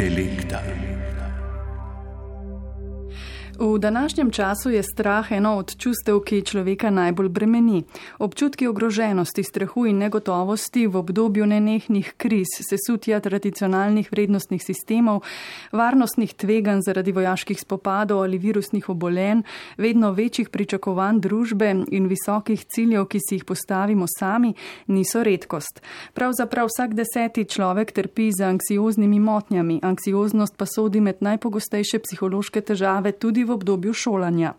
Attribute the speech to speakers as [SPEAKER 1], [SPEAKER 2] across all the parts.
[SPEAKER 1] intelekta.
[SPEAKER 2] V današnjem času je strah eno od čustev, ki človeka najbolj bremeni. Občutki ogroženosti, strahu in negotovosti v obdobju nenehnih kriz, sesutja tradicionalnih vrednostnih sistemov, varnostnih tveganj zaradi vojaških spopadov ali virusnih obolenj, vedno večjih pričakovanj družbe in visokih ciljev, ki si jih postavimo sami, niso redkost. Pravzaprav vsak deseti človek trpi za anksioznimi motnjami, anksioznost pa sodi med najpogostejše psihološke težave tudi v v obdobju šolanja.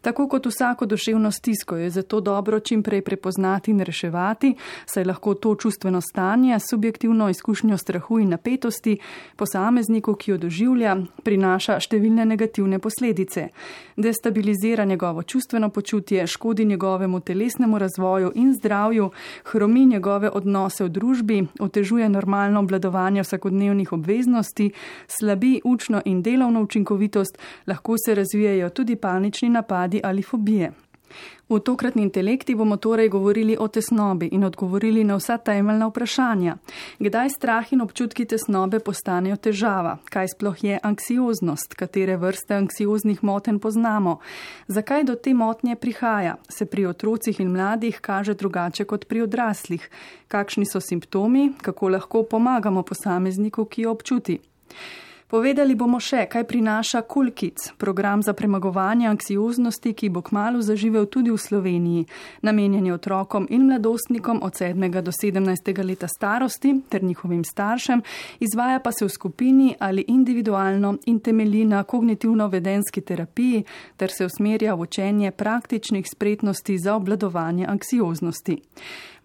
[SPEAKER 2] Tako kot vsako duševno stisko je zato dobro čim prej prepoznati in reševati, saj lahko to čustveno stanje, subjektivno izkušnjo strahu in napetosti posamezniku, ki jo doživlja, prinaša številne negativne posledice. Destabilizira njegovo čustveno počutje, škodi njegovemu telesnemu razvoju in zdravju, hromi njegove odnose v družbi, otežuje normalno obladovanje vsakodnevnih obveznosti, slabi učno in delovno učinkovitost, lahko se razvija razvijajo tudi panični napadi ali fobije. V tokratni intelekti bomo torej govorili o tesnobi in odgovorili na vsa temeljna vprašanja. Kdaj strah in občutki tesnobe postanejo težava? Kaj sploh je anksioznost? Katere vrste anksioznih moten poznamo? Zakaj do te motnje prihaja? Se pri otrocih in mladih kaže drugače kot pri odraslih? Kakšni so simptomi? Kako lahko pomagamo posamezniku, ki jo občuti? Povedali bomo še, kaj prinaša Kulkic, program za premagovanje anksioznosti, ki bo kmalo zaživel tudi v Sloveniji, namenjen je otrokom in mladostnikom od 7. do 17. leta starosti ter njihovim staršem, izvaja pa se v skupini ali individualno in temelji na kognitivno-vedenski terapiji ter se usmerja v učenje praktičnih spretnosti za obladovanje anksioznosti.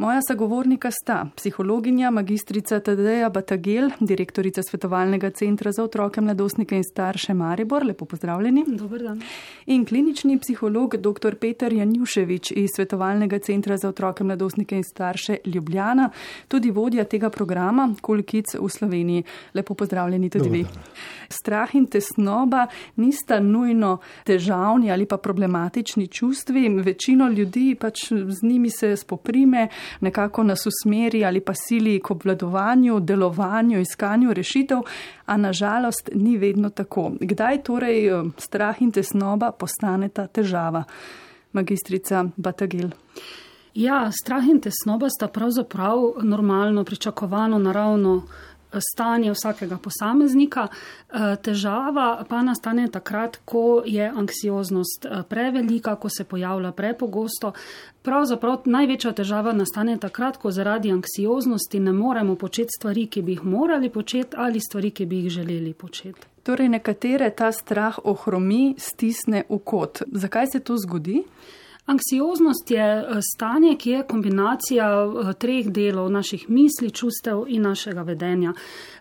[SPEAKER 2] Moja sagovornika sta psihologinja magistrica Tadeja Batagel, direktorica svetovalnega centra za otroke, mladostnike in starše Maribor. Lepo pozdravljeni.
[SPEAKER 3] Dobar dan.
[SPEAKER 2] In klinični psiholog dr. Peter Janjuševič iz svetovalnega centra za otroke, mladostnike in starše Ljubljana, tudi vodja tega programa Kulkic v Sloveniji. Lepo pozdravljeni tudi Dobar vi. Dan. Strah in tesnoba nista nujno težavni ali pa problematični čustvi. Večino ljudi pač z njimi se spoprime nekako nas usmeri ali pa sili k obvladovanju, delovanju, iskanju rešitev, a nažalost ni vedno tako. Kdaj torej eh, strah in tesnoba postaneta težava? Magistrica Batagil.
[SPEAKER 3] Ja, strah in tesnoba sta pravzaprav normalno, pričakovano, naravno stanje vsakega posameznika. Eh, težava pa nastane takrat, ko je anksioznost eh, prevelika, ko se pojavlja prepogosto. Pravzaprav največja težava nastane takrat, ko zaradi anksioznosti ne moremo početi stvari, ki bi jih morali početi ali stvari, ki bi jih želeli početi.
[SPEAKER 2] Torej, nekatere ta strah ohromi, stisne v kot. Zakaj se to zgodi?
[SPEAKER 3] Anksioznost je eh, stanje, ki je kombinacija eh, treh delov naših misli, čustev in našega vedenja.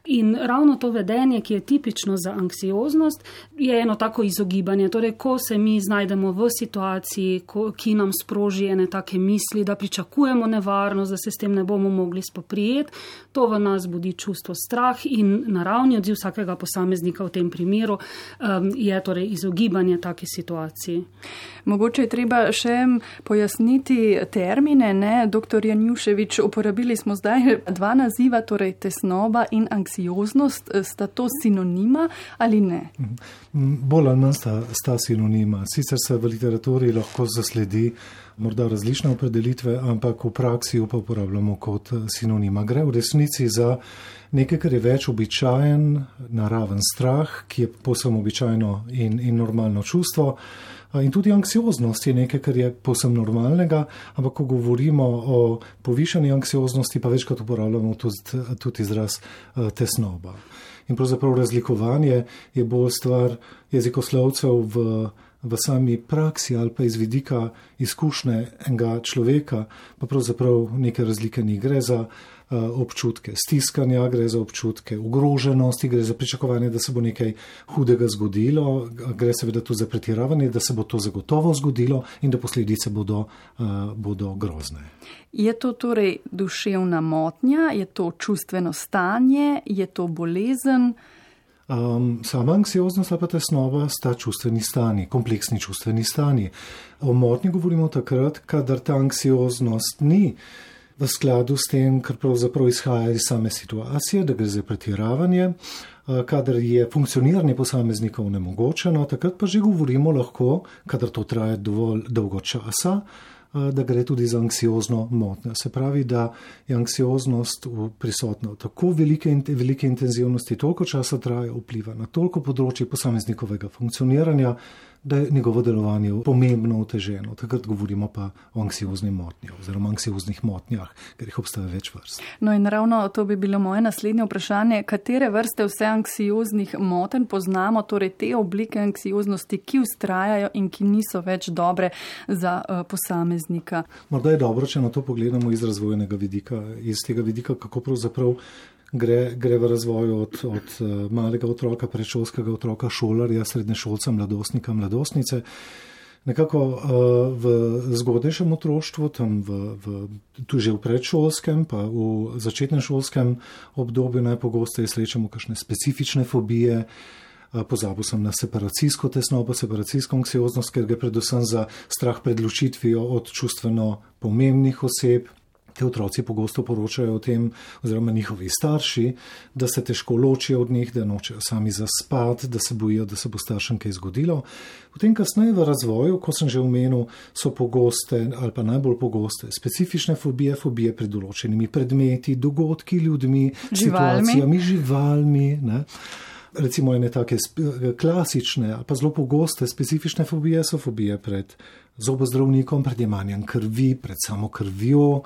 [SPEAKER 3] In ravno to vedenje, ki je tipično za anksioznost, je eno tako izogibanje. Torej, ko se mi znajdemo v situaciji, ko, ki nam sproži ene take misli, da pričakujemo nevarnost, da se s tem ne bomo mogli spoprijeti, to v nas budi čustvo strah in naravni odziv vsakega posameznika v tem primeru um, je torej izogibanje take situaciji.
[SPEAKER 2] Mogoče je treba še pojasniti termine. Ne? Dr. Janjuševič, uporabili smo zdaj dva naziva, torej tesnoba in anksioznost. Sta to sinonima ali ne?
[SPEAKER 4] Bolj ali manj sta, sta sinonima. Sicer se v literaturi lahko zasledi morda različne opredelitve, ampak v praksi jo pa uporabljamo kot sinonima. Gre v resnici za nekaj, kar je več običajen, naraven strah, ki je posebno običajno in, in normalno čustvo. In tudi anksioznost je nekaj, kar je posebno normalnega, ampak ko govorimo o povišeni anksioznosti, pa večkrat uporabljamo tudi, tudi izraz eh, tesnoba. In pravzaprav razlikovanje je bolj stvar jezikoslovcev v, v sami praksi ali pa iz vidika izkušnje enega človeka, pa pravzaprav neke razlike ni. Gre za Eh, občutke stiskanja, gre za občutke ogroženosti, gre za pričakovanje, da se bo nekaj hudega zgodilo, gre seveda tudi za pretiravanje, da se bo to zagotovo zgodilo in da posledice bodo, uh, bodo grozne.
[SPEAKER 2] Je to torej duševna motnja, je to čustveno stanje, je to bolezen?
[SPEAKER 4] Um, sama anksioznost ali pa tesnova sta čustveni stani, kompleksni čustveni stani. O motnji govorimo takrat, kadar ta anksioznost ni v skladu s tem, kar pravzaprav izhaja iz same situacije, da gre za pretiravanje, kadar je funkcioniranje posameznikov nemogočeno, takrat pa že govorimo lahko, kadar to traja dovolj dolgo časa, da gre tudi za anksiozno motnjo. Se pravi, da je anksioznost prisotna v tako velike, velike intenzivnosti, toliko časa traja, vpliva na toliko področji posameznikovega funkcioniranja, da je njegovo delovanje pomembno oteženo. Takrat govorimo pa o anksiozni motnji oziroma anksioznih motnjah, ker jih obstaja več vrst.
[SPEAKER 2] No in ravno to bi bilo moje naslednje vprašanje. Katere vrste vse anksioznih moten poznamo, torej te oblike anksioznosti, ki ustrajajo in ki niso več dobre za uh, posameznika?
[SPEAKER 4] Morda je dobro, če na to pogledamo iz razvojnega vidika, iz tega vidika, kako pravzaprav gre, gre v razvoju od, od eh, malega otroka, predšolskega otroka, šolarja, srednješolca, mladostnika, mladostnice. Nekako uh, v zgodnejšem otroštvu, tam v, v, tudi v predšolskem, pa v začetnem šolskem obdobju najpogosteje srečamo kakšne specifične fobije. Uh, pozabil sem na separacijsko tesnobo, separacijsko anksioznost, ker gre predvsem za strah pred ločitvijo od čustveno pomembnih oseb, Ti otroci pogosto poročajo o tem, oziroma njihovi starši, da se težko ločijo od njih, da nočejo sami zaspati, da se bojijo, da se bo staršem kaj zgodilo. Potem, kasneje v razvoju, ko sem že omenil, so pogoste ali pa najbolj pogoste specifične fobije, fobije pred določenimi predmeti, dogodki, ljudmi, živalmi. situacijami, živalmi. Ne? Recimo, ene take klasične, pa zelo pogoste specifične fobije so fobije pred zobozdravnikom, pred jemanjem krvi, pred samo krvjo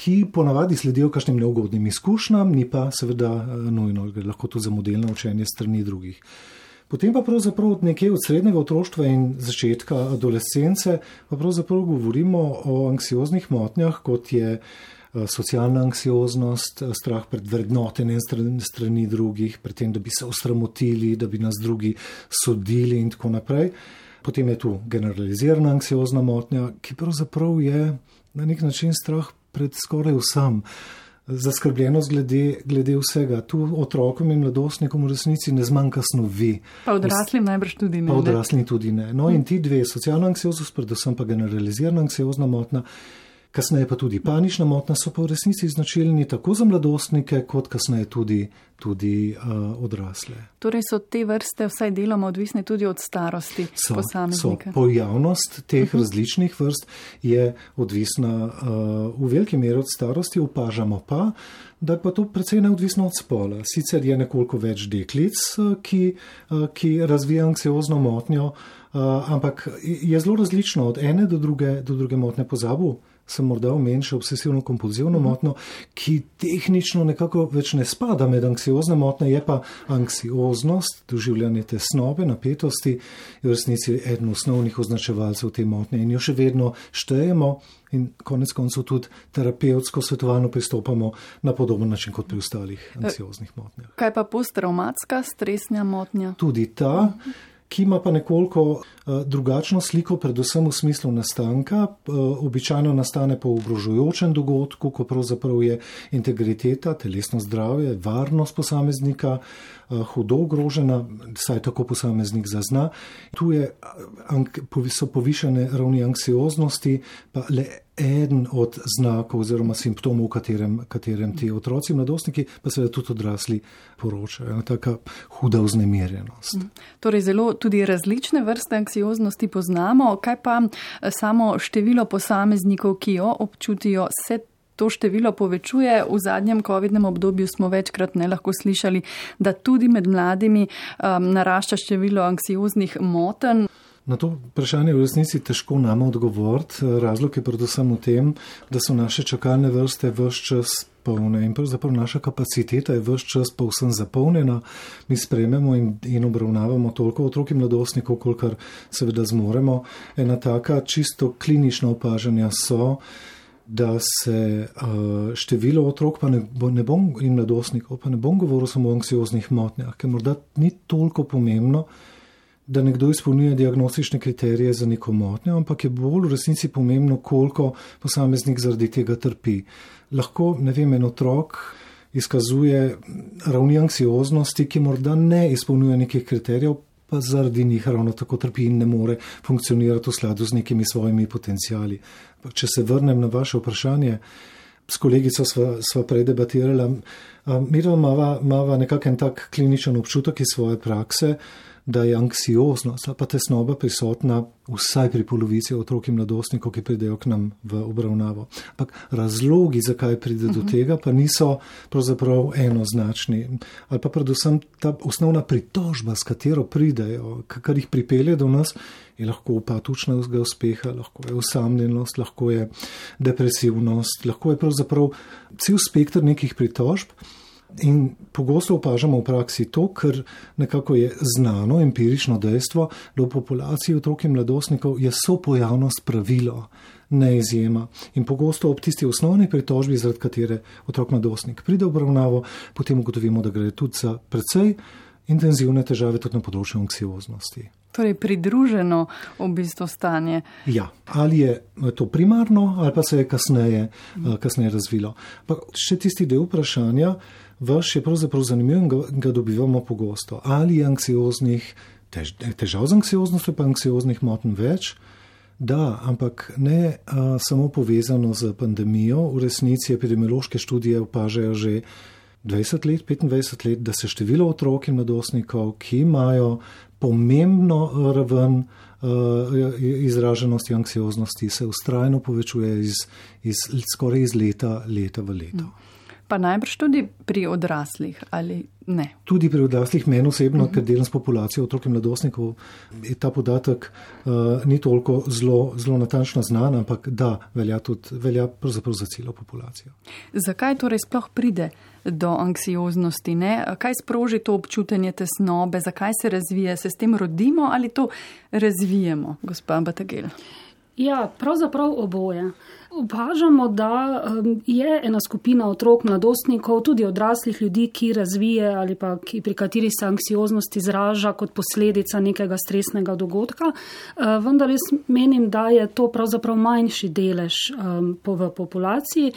[SPEAKER 4] ki ponavadi sledijo kakšnim neugodnim izkušnjam, ni pa seveda eh, nujno, gre lahko tudi za modelno učenje strani drugih. Potem pa pravzaprav od nekje od srednjega otroštva in začetka adolescence pa pravzaprav govorimo o anksioznih motnjah, kot je socialna anksioznost, eh, strah pred vrednotenjem strani drugih, pred tem, da bi se osramotili, da bi nas drugi sodili in tako naprej. Potem je tu generalizirana anksiozna motnja, ki pravzaprav je na nek način strah pred skoraj vsem. Zaskrbljenost glede, glede vsega. Tu otrokom in mladostnikom v resnici ne zmanjka snovi.
[SPEAKER 2] Pa odraslim najbrž tudi ne.
[SPEAKER 4] Pa odraslim tudi ne. No in ti dve, socialna anksioznost, predvsem pa generalizirana anksiozna motna, kasneje pa tudi panična motna, so pa v resnici značilni tako za mladostnike, kot kasneje tudi, tudi uh, odrasle.
[SPEAKER 2] Torej so te vrste vsaj deloma odvisne tudi od starosti so, posameznika.
[SPEAKER 4] So. Pojavnost teh uh mhm. -huh. različnih vrst je odvisna uh, v veliki meri od starosti, opažamo pa, da pa to precej neodvisno od spola. Sicer je nekoliko več deklic, ki, uh, ki razvijajo anksiozno motnjo, uh, ampak je zelo različno od ene do druge, do druge motne pozabu sem morda omenil še obsesivno kompulzivno mm. motnjo, ki tehnično nekako več ne spada med anksiozne motnje, je pa anksioznost, doživljanje tesnobe, napetosti, je v resnici eden osnovnih označevalcev te motnje in jo še vedno štejemo. In konec koncev tudi terapevtsko svetovalno pristopamo na podoben način kot pri ostalih anksioznih motnjah.
[SPEAKER 2] Kaj pa posttraumatska stresna motnja?
[SPEAKER 4] Tudi ta. Mhm ki ima pa nekoliko uh, drugačno sliko, predvsem v smislu nastanka. Uh, običajno nastane po ogrožujočem dogodku, ko pravzaprav je integriteta, telesno zdravje, varnost posameznika uh, hudo ogrožena, saj tako posameznik zazna. Tu je, so povišene ravni anksioznosti, pa le eden od znakov oziroma simptomov, v katerem, katerem ti otroci, mladostniki, pa seveda tudi odrasli poročajo. Ena taka huda vznemirjenost. Mm.
[SPEAKER 2] Torej, zelo tudi različne vrste anksioznosti poznamo. Kaj pa eh, samo število posameznikov, ki jo občutijo, se to število povečuje? V zadnjem COVID-nem obdobju smo večkrat ne lahko slišali, da tudi med mladimi um, narašča število anksioznih motenj.
[SPEAKER 4] Na to vprašanje je v resnici težko nam odgovoriti. Razlog je predvsem v tem, da so naše čakalne vrste vse čas polne in pravzaprav naša kapaciteta je vse čas povsem zapolnjena. Mi sprememo in, in obravnavamo toliko otrok in mladostnikov, kolikor seveda zmoremo. Ena taka čisto klinična opažanja so, da se uh, število otrok ne bo, ne bom, in mladostnikov, pa ne bom govoril samo o anksioznih motnjah, ker morda ni toliko pomembno, da nekdo izpolnjuje diagnostične kriterije za neko motnjo, ampak je bolj v resnici pomembno, koliko posameznik zaradi tega trpi. Lahko, ne vem, en otrok izkazuje ravni anksioznosti, ki morda ne izpolnjuje nekih kriterijev, pa zaradi njih ravno tako trpi in ne more funkcionirati v skladu z nekimi svojimi potencijali. Če se vrnem na vaše vprašanje, s kolegico sva, sva prej debatirala. Mi imamo nekakšen tak kliničen občutek iz svoje prakse, da je anksioznost ali pa tesnoba prisotna vsaj pri polovici otrok in mladostnikov, ki pridejo k nam v obravnavo. Ampak razlogi, zakaj pride do mhm. tega, pa niso pravzaprav enoznačni. Ali pa predvsem ta osnovna pritožba, s katero pridejo, kar jih pripelje do nas, je lahko upad učnega uspeha, lahko je osamljenost, lahko je depresivnost, lahko je pravzaprav cel spektr nekih pritožb. In pogosto opažamo v praksi to, ker nekako je znano empirično dejstvo, da v populaciji otrok in mladostnikov je sopojavnost pravilo, ne izjema. In pogosto ob tisti osnovni pritožbi, zaradi katere otrok mladostnik pride v obravnavo, potem ugotovimo, da gre tudi za precej intenzivne težave tudi na področju anksioznosti.
[SPEAKER 2] Torej, pridruženo v bistvu stanje.
[SPEAKER 4] Ja, ali je to primarno, ali pa se je kasneje, kasneje razvilo. Pa še tisti del vprašanja, Vaš je pravzaprav zanimiv in ga, ga dobivamo pogosto. Ali je anksioznih, tež, težav z anksioznostjo, pa anksioznih motenj več? Da, ampak ne a, samo povezano z pandemijo. V resnici epidemiološke študije opažajo že 20 let, 25 let, da se število otrok in mladostnikov, ki imajo pomembno raven izraženosti anksioznosti, se ustrajno povečuje iz, iz, skoraj iz leta, leta v leto.
[SPEAKER 2] Pa najbrž tudi pri odraslih ali ne?
[SPEAKER 4] Tudi pri odraslih, meni osebno, uh -huh. ker delam s populacijo otrok in mladostnikov, je ta podatek uh, ni toliko zelo, zelo natančno znan, ampak da velja tudi velja za celo populacijo.
[SPEAKER 2] Zakaj torej sploh pride do anksioznosti? Ne? Kaj sproži to občutenje tesnobe, zakaj se razvije? Se s tem rodimo ali to razvijemo, gospod Batagel?
[SPEAKER 3] Ja, pravzaprav oboje. Opažamo, da je ena skupina otrok, mladostnikov, tudi odraslih ljudi, ki razvije ali pa ki, pri kateri se anksioznost izraža kot posledica nekega stresnega dogodka. Eh, vendar jaz menim, da je to pravzaprav manjši delež v populaciji.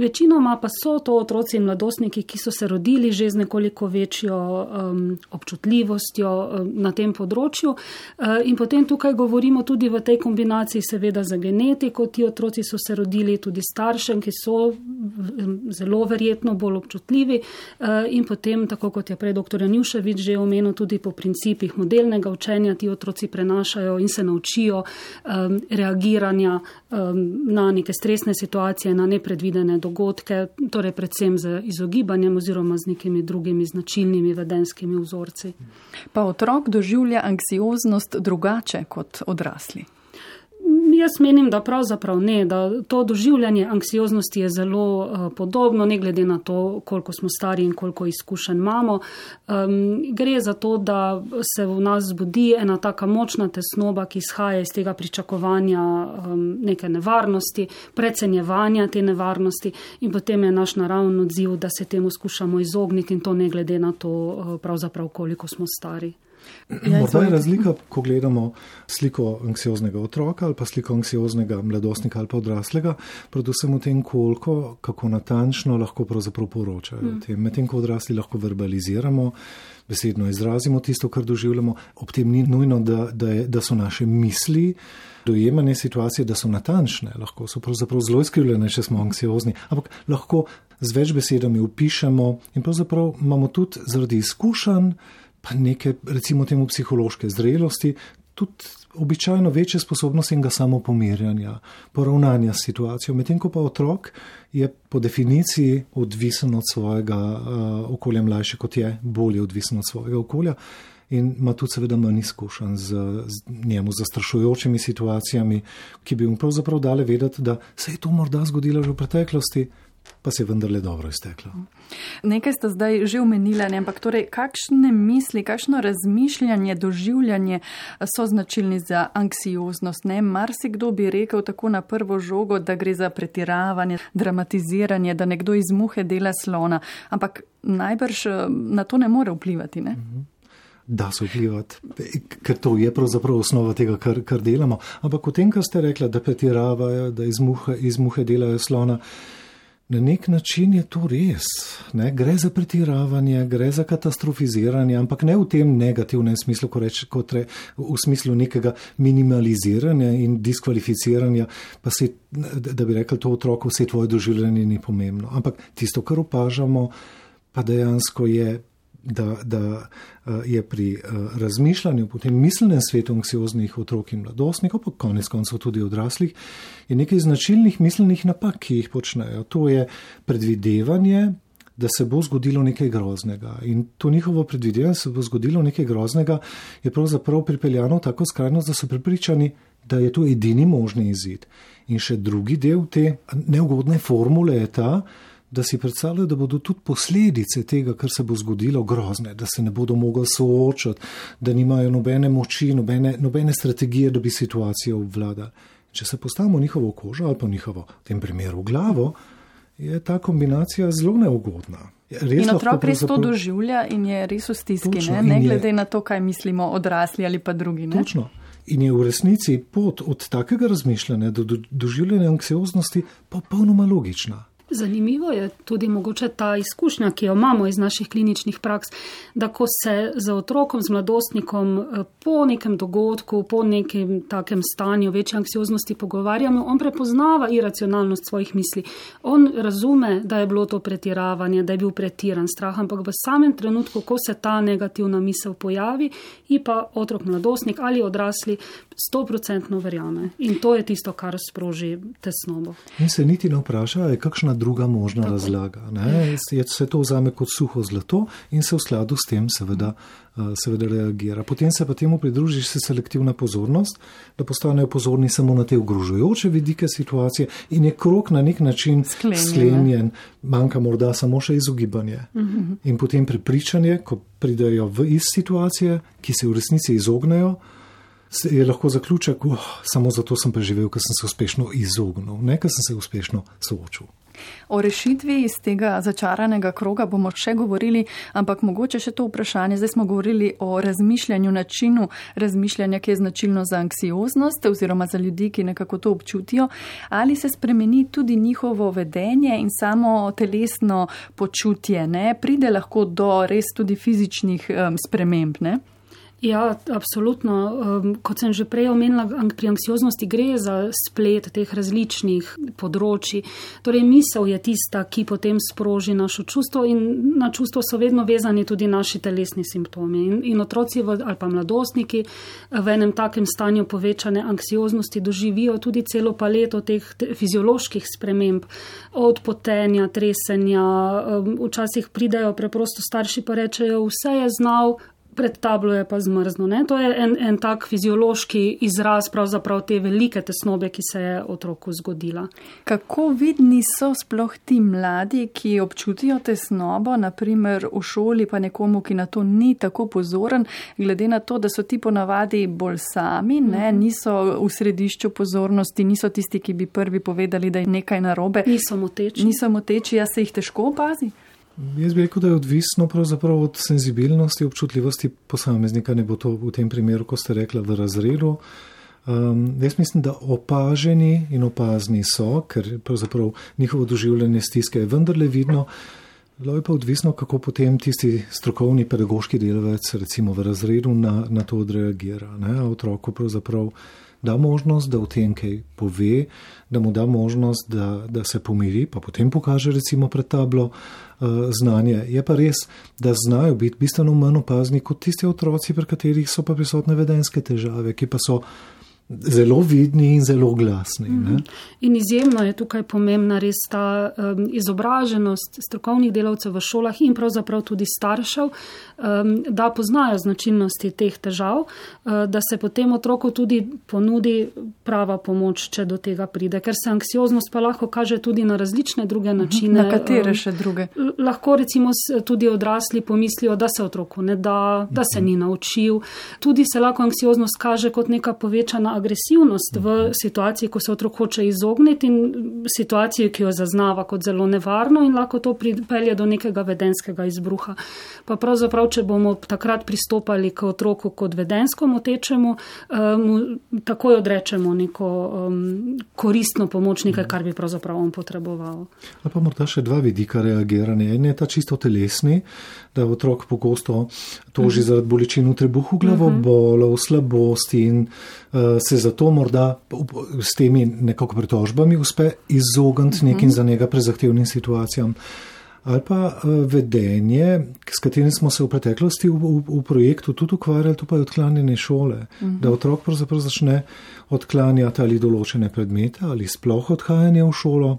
[SPEAKER 3] Večinoma pa so to otroci in mladostniki, ki so se rodili že z nekoliko večjo občutljivostjo na tem področju. Eh, in potem tukaj govorimo tudi v tej kombinaciji seveda za genetiko, ti otroci otroci so se rodili tudi staršem, ki so zelo verjetno bolj občutljivi eh, in potem, tako kot je prej dr. Njuševič že omenil, tudi po principih modelnega učenja ti otroci prenašajo in se naučijo reagiranja na neke stresne situacije, na nepredvidene dogodke, torej predvsem z izogibanjem oziroma z nekimi drugimi značilnimi vedenskimi vzorci.
[SPEAKER 2] Pa otrok doživlja anksioznost drugače kot odrasli.
[SPEAKER 3] Jaz menim, da pravzaprav ne, da to doživljanje anksioznosti je zelo uh, podobno, ne glede na to, koliko smo stari in koliko izkušenj imamo. Um, gre za to, da se v nas zbudi ena taka močna tesnoba, ki izhaja iz tega pričakovanja um, neke nevarnosti, precenjevanja te nevarnosti in potem je naš naravni odziv, da se temu skušamo izogniti in to ne glede na to, uh, pravzaprav koliko smo stari.
[SPEAKER 4] Ja, Morda je razlika, ko gledamo sliko anksioznega otroka ali pa sliko anksioznega mladostnika ali pa odraslega, predvsem v tem, koliko, kako natančno lahko pravzaprav poročajo. Mm. Medtem, ko odrasli lahko verbaliziramo, besedno izrazimo tisto, kar doživljamo, ob tem ni nujno, da, da, je, da so naše misli, dojemanje situacije, da so natančne, lahko so pravzaprav zelo izkrivljene, če smo anksiozni, ampak lahko z več besedami upišemo in pravzaprav imamo tudi zaradi izkušenj, pa neke, recimo, temu psihološke zrelosti, tudi običajno večje sposobnosti in ga samo pomirjanja, poravnanja s situacijo. Medtem ko pa otrok je po definiciji odvisen od svojega uh, okolja, mlajši kot je, bolje odvisen od svojega okolja. In ima tudi, seveda, manj izkušenj z, z njemu zastrašujočimi situacijami, ki bi mu pravzaprav dale vedeti, da se je to morda zgodilo že v preteklosti, pa se je vendarle dobro izteklo.
[SPEAKER 2] Nekaj ste zdaj že omenili, ampak torej, kakšne misli, kakšno razmišljanje, doživljanje so značilni za anksioznost? Ne, marsikdo bi rekel tako na prvo žogo, da gre za pretiravanje, dramatiziranje, da nekdo iz muhe dela slona, ampak najbrž eh, na to ne more vplivati. Ne? Mhm.
[SPEAKER 4] Da so vplivati, ker to je pravzaprav osnova tega, kar, kar delamo. Ampak o tem, kar ste rekli, da pretiravajo, da iz muhe, iz muhe delajo slona, Na nek način je to res. Ne? Gre za pretiravanje, gre za katastrofiziranje, ampak ne v tem negativnem smislu, ko reče, kot re, v smislu nekega minimaliziranja in diskvalificiranja, pa se, da bi rekel to otroku, vse tvoje doživljanje ni pomembno. Ampak tisto, kar opažamo, pa dejansko je da, da eh, je pri eh, razmišljanju, potem miselnem svetu anksioznih otrok in mladostnikov, pa konec koncev tudi odraslih, je nekaj značilnih miselnih napak, ki jih počnejo. To je predvidevanje, da se bo zgodilo nekaj groznega. In to njihovo predvidevanje, da se bo zgodilo nekaj groznega, je pravzaprav pripeljano tako skrajno, da so pripričani, da je to edini možni izid. In še drugi del te neugodne formule je ta, da si predstavljajo, da bodo tudi posledice tega, kar se bo zgodilo, grozne, da se ne bodo mogli soočati, da nimajo nobene moči, nobene, nobene strategije, da bi situacijo obvladali. Če se postavimo njihovo kožo ali pa njihovo, v tem primeru, glavo, je ta kombinacija zelo neugodna.
[SPEAKER 2] Res in otrok res to doživlja in je res v stiski, ne, ne glede je, na to, kaj mislimo odrasli ali pa drugi. Ne?
[SPEAKER 4] Točno. In je v resnici pot od takega razmišljanja do doživljanja anksioznosti popolnoma logična.
[SPEAKER 3] Zanimivo je tudi mogoče ta izkušnja, ki jo imamo iz naših kliničnih praks, da ko se z otrokom, z mladostnikom eh, po nekem dogodku, po nekem takem stanju večje anksioznosti pogovarjamo, on prepoznava iracionalnost svojih misli. On razume, da je bilo to pretiravanje, da je bil pretiran strah, ampak v samem trenutku, ko se ta negativna misel pojavi, ji pa otrok, mladostnik ali odrasli stoprocentno verjame. In to je tisto, kar sproži tesnobo.
[SPEAKER 4] In se niti ne vpraša, je kakšna druga možna Tako. razlaga. Ne? Se to vzame kot suho zlato in se v skladu s tem seveda, eh, seveda reagira. Potem se pa temu pridruži še selektivna pozornost, da postanejo pozorni samo na te ogrožujoče vidike situacije in je krok na nek način sklenjen. sklenjen. Manjka morda samo še izogibanje. Uh mhm. -huh. In potem prepričanje, ko pridejo v iz situacije, ki se v resnici izognejo je lahko zaključek, oh, samo zato sem preživel, ker sem se uspešno izognil, ne ker sem se uspešno soočil.
[SPEAKER 2] O rešitvi iz tega začaranega kroga bomo še govorili, ampak mogoče še to vprašanje. Zdaj smo govorili o razmišljanju, načinu razmišljanja, ki je značilno za anksioznost oziroma za ljudi, ki nekako to občutijo. Ali se spremeni tudi njihovo vedenje in samo telesno počutje? Ne? Pride lahko do res tudi fizičnih um, sprememb. Ne?
[SPEAKER 3] Ja, absolutno. Um, kot sem že prej omenila, pri anksioznosti gre za splet teh različnih področji. Torej, misel je tista, ki potem sproži našo čustvo in na čustvo so vedno vezani tudi naši telesni simptomi. In, in otroci v, ali pa mladostniki v enem takem stanju povečane anksioznosti doživijo tudi celo paleto teh te, fizioloških sprememb, od potenja, tresenja. Um, včasih pridejo preprosto starši pa rečejo, vse je znal, pred tablo je pa zmrzno. Ne? To je en, en tak fiziološki izraz pravzaprav te velike tesnobe, ki se je otroku zgodila.
[SPEAKER 2] Kako vidni so sploh ti mladi, ki občutijo tesnobo, naprimer v šoli, pa nekomu, ki na to ni tako pozoren, glede na to, da so ti ponavadi bolj sami, ne? Mhm. niso v središču pozornosti, niso tisti, ki bi prvi povedali, da je nekaj narobe.
[SPEAKER 3] Niso moteči.
[SPEAKER 2] Niso moteči, jaz se jih težko opazi.
[SPEAKER 4] Jaz bi rekel, da je odvisno od senzibilnosti, občutljivosti posameznika, ne bo to v tem primeru, ko ste rekli, v razredu. Um, jaz mislim, da opaženi in opazni so, ker pravzaprav njihovo doživljanje stiske je vendarle vidno. Lo je pa odvisno, kako potem tisti strokovni pedagoški delavec, recimo v razredu, na, na to odreagira. Ne? Otroku pravzaprav da možnost, da v tem kaj pove, da mu da možnost, da, da se pomiri, pa potem pokaže recimo pred tablo uh, znanje. Je pa res, da znajo biti bistveno manj opazni kot tisti otroci, pri katerih so pa prisotne vedenske težave, ki pa so zelo vidni in zelo glasni. Mm -hmm.
[SPEAKER 3] In izjemno je tukaj pomembna res ta um, izobraženost strokovnih delavcev v šolah in pravzaprav tudi staršev, um, da poznajo značilnosti teh težav, uh, da se potem otroku tudi ponudi prava pomoč, če do tega pride. Ker se anksioznost pa lahko kaže tudi na različne druge mhm. načine.
[SPEAKER 2] Na katere um, še druge?
[SPEAKER 3] Lahko recimo tudi odrasli pomislijo, da se otroku ne da, da se ni naučil. Tudi se lahko anksioznost kaže kot neka povečana agresivnost v situaciji, ko se otrok hoče izogniti in situaciji, ki jo zaznava kot zelo nevarno in lahko to pripelje do nekega vedenskega izbruha. Pa pravzaprav, če bomo takrat pristopali k otroku kot vedensko motečemu, mu takoj odrečemo neko um, koristno pomoč, nekaj, kar bi pravzaprav on potreboval.
[SPEAKER 4] Ali pa morda še dva vidika reagiranja. En je ta čisto telesni, da otrok pogosto toži uh -huh. zaradi bolečin v trebuhu, glavobolov, slabosti in uh, se zato morda s temi nekako pritožbami uspe izogniti uh -huh. nekim za njega prezahtevnim situacijam. Ali pa uh, vedenje, s katerim smo se v preteklosti v, v, v projektu tudi ukvarjali, to pa je odklanjanje šole. Uh -huh. Da otrok pravzaprav začne odklanjati ali določene predmete ali sploh odhajanje v šolo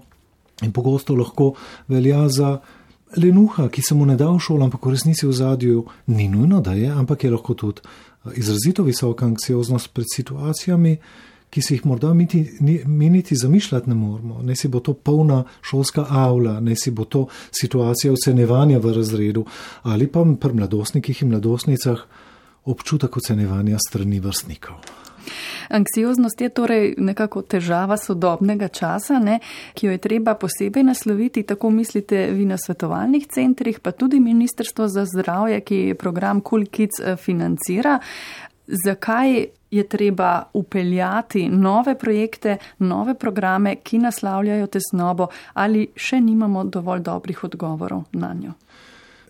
[SPEAKER 4] in pogosto lahko velja za lenuha, ki se mu ne da v šolo, ampak v resnici v zadju ni nujno, da je, ampak je lahko tudi eh, izrazito visoka anksioznost pred situacijami, ki si jih morda mi niti zamišljati ne moramo. Ne si bo to polna šolska avla, ne si bo to situacija ocenevanja v razredu ali pa pri mladostnikih in mladostnicah občutek ocenevanja strani vrstnikov.
[SPEAKER 2] Anksioznost je torej nekako težava sodobnega časa, ne, ki jo je treba posebej nasloviti, tako mislite vi na svetovalnih centrih, pa tudi Ministrstvo za zdravje, ki program Cool Kids eh, financira. Zakaj je treba upeljati nove projekte, nove programe, ki naslavljajo tesnobo ali še nimamo dovolj dobrih odgovorov na njo?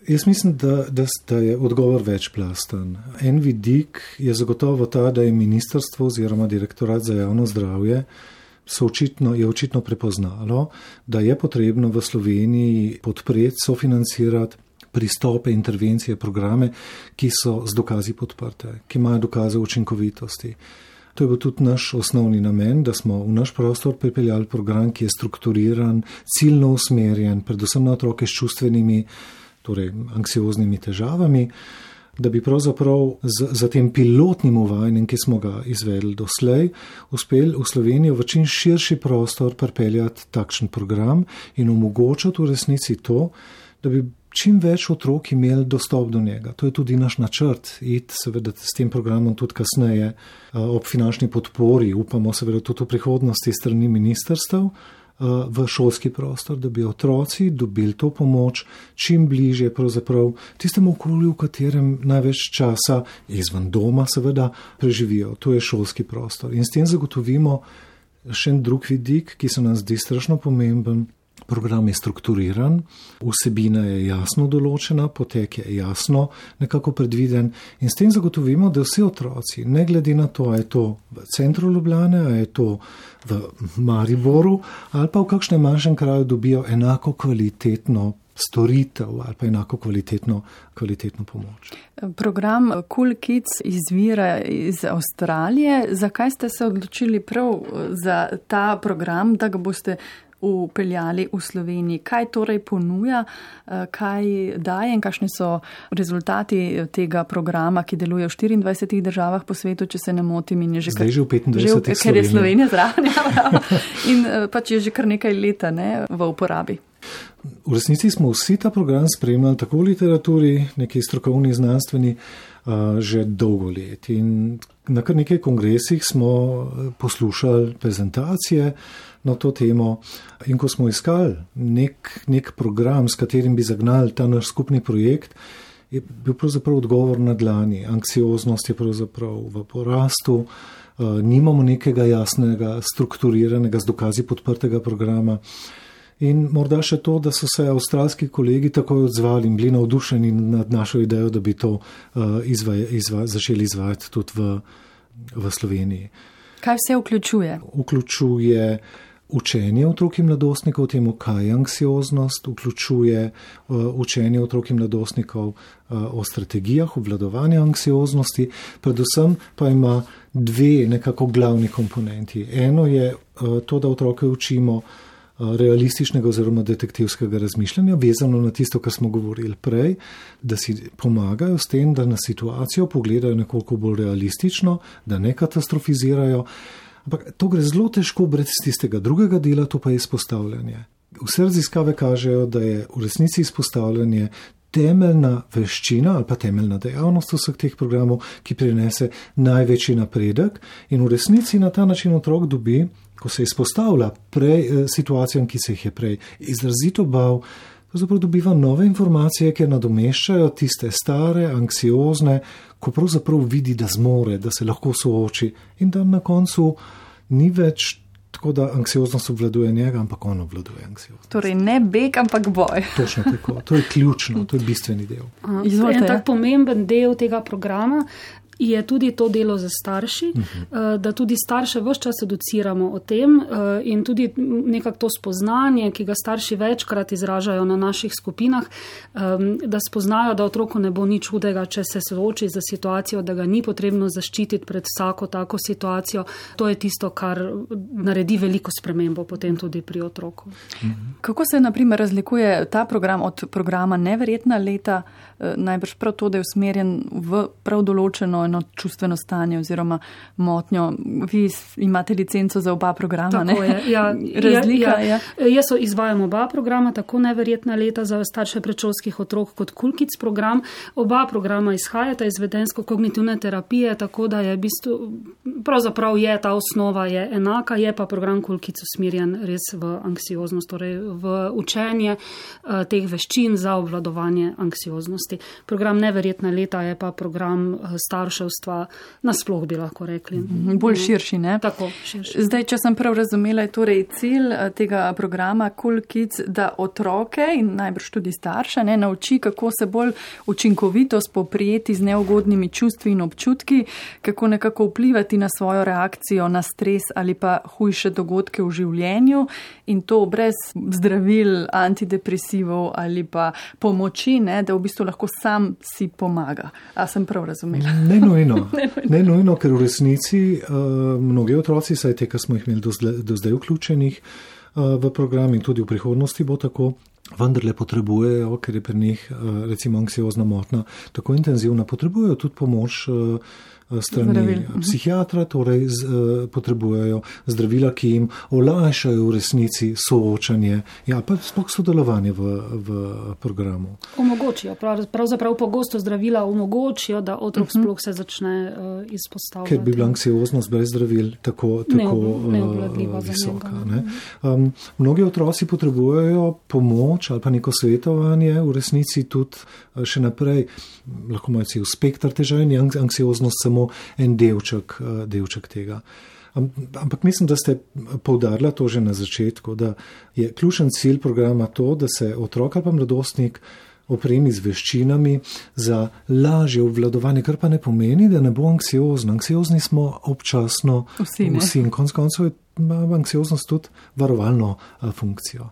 [SPEAKER 4] Jaz mislim, da, da, da je odgovor večplasten. En vidik je zagotovo ta, da je ministrstvo oziroma direktorat za javno zdravje očitno, je očitno prepoznalo, da je potrebno v Sloveniji podpreti, sofinancirati pristope, intervencije, programe, ki so z dokazi podprte, ki imajo dokaze učinkovitosti. To je bil tudi naš osnovni namen, da smo v naš prostor pripeljali program, ki je strukturiran, ciljno usmerjen, predvsem na otroke s čustvenimi torej anksioznimi težavami, da bi pravzaprav z, z tem pilotnim uvajanjem, ki smo ga izvedli doslej, uspeli v Slovenijo v čim širši prostor pripeljati takšen program in omogočiti v resnici to, da bi čim več otrok imeli dostop do njega. To je tudi naš načrt, iti seveda s tem programom tudi kasneje ob finančni podpori, upamo seveda tudi v prihodnosti strani ministrstev v šolski prostor, da bi otroci dobili to pomoč čim bliže pravzaprav tistemu okolju, v katerem največ časa izven doma seveda preživijo. To je šolski prostor. In s tem zagotovimo še en drug vidik, ki se nam zdi strašno pomemben, Program je strukturiran, vsebina je jasno določena, potek je jasno nekako predviden in s tem zagotovimo, da vsi otroci, ne glede na to, ali je to v centru Ljubljane, ali je to v Mariboru ali pa v kakšnem manjšem kraju, dobijo enako kvalitetno storitev ali pa enako kvalitetno, kvalitetno pomoč.
[SPEAKER 2] Program Cool Kids izvira iz Avstralije. Zakaj ste se odločili prav za ta program, da ga boste upeljali v Sloveniji. Kaj torej ponuja, eh, kaj daje in kakšni so rezultati tega programa, ki deluje v 24 državah po svetu, če se ne motim.
[SPEAKER 4] Že, kar, že v 25,
[SPEAKER 2] že ker je Slovenija zraven. Ja, in eh, pač je že kar nekaj leta ne, v uporabi.
[SPEAKER 4] V resnici smo vsi ta program spremljali tako v literaturi, neki strokovni, znanstveni, že dolgo let. In na kar nekaj kongresih smo poslušali prezentacije na to temo. In ko smo iskali nek, nek program, s katerim bi zagnali ta naš skupni projekt, je bil pravzaprav odgovor na dlani. Anksioznost je pravzaprav v porastu, nimamo nekega jasnega, strukturiranega, z dokazi podprtega programa. In morda še to, da so se avstralski kolegi takoj odzvali in bili navdušeni nad našo idejo, da bi to uh, izvaj, izvaj, začeli izvajati tudi v, v Sloveniji.
[SPEAKER 2] Kaj vse vključuje?
[SPEAKER 4] Vključuje učenje otrok in mladostnikov o tem, kaj je anksioznost, vključuje uh, učenje otrok in mladostnikov uh, o strategijah obvladovanja anksioznosti, predvsem pa ima dve nekako glavni komponenti. Eno je uh, to, da otroke učimo, realističnega oziroma detektivskega razmišljanja, vezano na tisto, kar smo govorili prej, da si pomagajo s tem, da na situacijo pogledajo nekoliko bolj realistično, da ne katastrofizirajo. Ampak to gre zelo težko brez tistega drugega dela, to pa je izpostavljanje. Vse raziskave kažejo, da je v resnici izpostavljanje temeljna veščina ali pa temeljna dejavnost vseh teh programov, ki prinese največji napredek in v resnici na ta način otrok dobi, ko se izpostavlja prej eh, situacijam, ki se jih je prej izrazito bal, pravzaprav dobiva nove informacije, ki nadomeščajo tiste stare, anksiozne, ko pravzaprav vidi, da zmore, da se lahko sooči in da na koncu ni več tako, da anksioznost obvladuje njega, ampak on obvladuje anksioznost.
[SPEAKER 2] Torej ne beg, ampak boj.
[SPEAKER 4] Točno tako, to je ključno, to je bistveni del.
[SPEAKER 3] Izvolite. En tak pomemben del tega programa je tudi to delo za starši, uh mhm. -huh. da tudi starše vse čas educiramo o tem eh, in tudi nekako to spoznanje, ki ga starši večkrat izražajo na naših skupinah, da spoznajo, da otroku ne bo nič hudega, če se sooči za situacijo, da ga ni potrebno zaščititi pred vsako tako situacijo. To je tisto, kar naredi veliko spremembo potem tudi pri otroku. Uh
[SPEAKER 2] -huh. Kako se naprimer razlikuje ta program od programa Neverjetna leta? Eh, najbrž prav to, da je usmerjen v prav določeno eno čustveno stanje oziroma motnjo. Vi imate licenco za oba programa,
[SPEAKER 3] tako ne? Je, ja, Razlika je. Ja, ja. Jaz izvajam oba programa, tako neverjetna leta za starše predšolskih otrok kot Kulkic program. Oba programa izhajata iz vedensko-kognitivne terapije, tako da je v bistvu, pravzaprav je ta osnova je enaka, je pa program Kulkic usmerjen res v anksioznost, torej v učenje uh, teh veščin za obvladovanje anksioznosti. Program Neverjetna leta je pa program eh, starševstva, nasploh bi lahko rekli.
[SPEAKER 2] Mhm, bolj širši, ne?
[SPEAKER 3] Tako, širši.
[SPEAKER 2] Zdaj, če sem prav razumela, je torej cilj eh, tega programa Cool Kids, da otroke in najbrž tudi starše ne, nauči, kako se bolj učinkovito spoprijeti z neugodnimi čustvi in občutki, kako nekako vplivati na svojo reakcijo na stres ali pa hujše dogodke v življenju in to brez zdravil, antidepresivov ali pa pomoči, ne, da v bistvu lahko lahko sam si pomaga. A sem prav razumela?
[SPEAKER 4] Ne nujno, ne nujno ker v resnici uh, mnogi otroci, saj te, ki smo jih imeli do zdaj, do zdaj vključenih uh, v program in tudi v prihodnosti bo tako. Vendarle potrebujejo, ker je pri njih, recimo, anksiozna motnja tako intenzivna, potrebujejo tudi pomoč strani Zdravil. Mhm. psihiatra, torej z, uh, potrebujejo zdravila, ki jim olajšajo v resnici soočanje, ja, pa sploh sodelovanje v, v programu.
[SPEAKER 3] Omogočijo, prav, pravzaprav pogosto zdravila omogočijo, da otrok uh mhm. -huh. sploh se začne uh, izpostavljati.
[SPEAKER 4] Ker bi bila anksioznost brez zdravil tako, tako uh, visoka. Ne? Um, mnogi otroci potrebujejo pomoč ali pa neko svetovanje, v resnici tudi uh, še naprej, lahko imajo cel spektr težav in anksioznost samo samo en delček, eh, delček tega. Ampak mislim, da ste povdarjali to že na začetku, da je ključen cilj programa to, da se otrok ali pa mladostnik opremi z veščinami za lažje obvladovanje, kar pa ne pomeni, da ne bo anksiozni. Anksiozni smo občasno
[SPEAKER 2] vsi. vsi.
[SPEAKER 4] In konc koncev ima anksioznost tudi varovalno eh, funkcijo.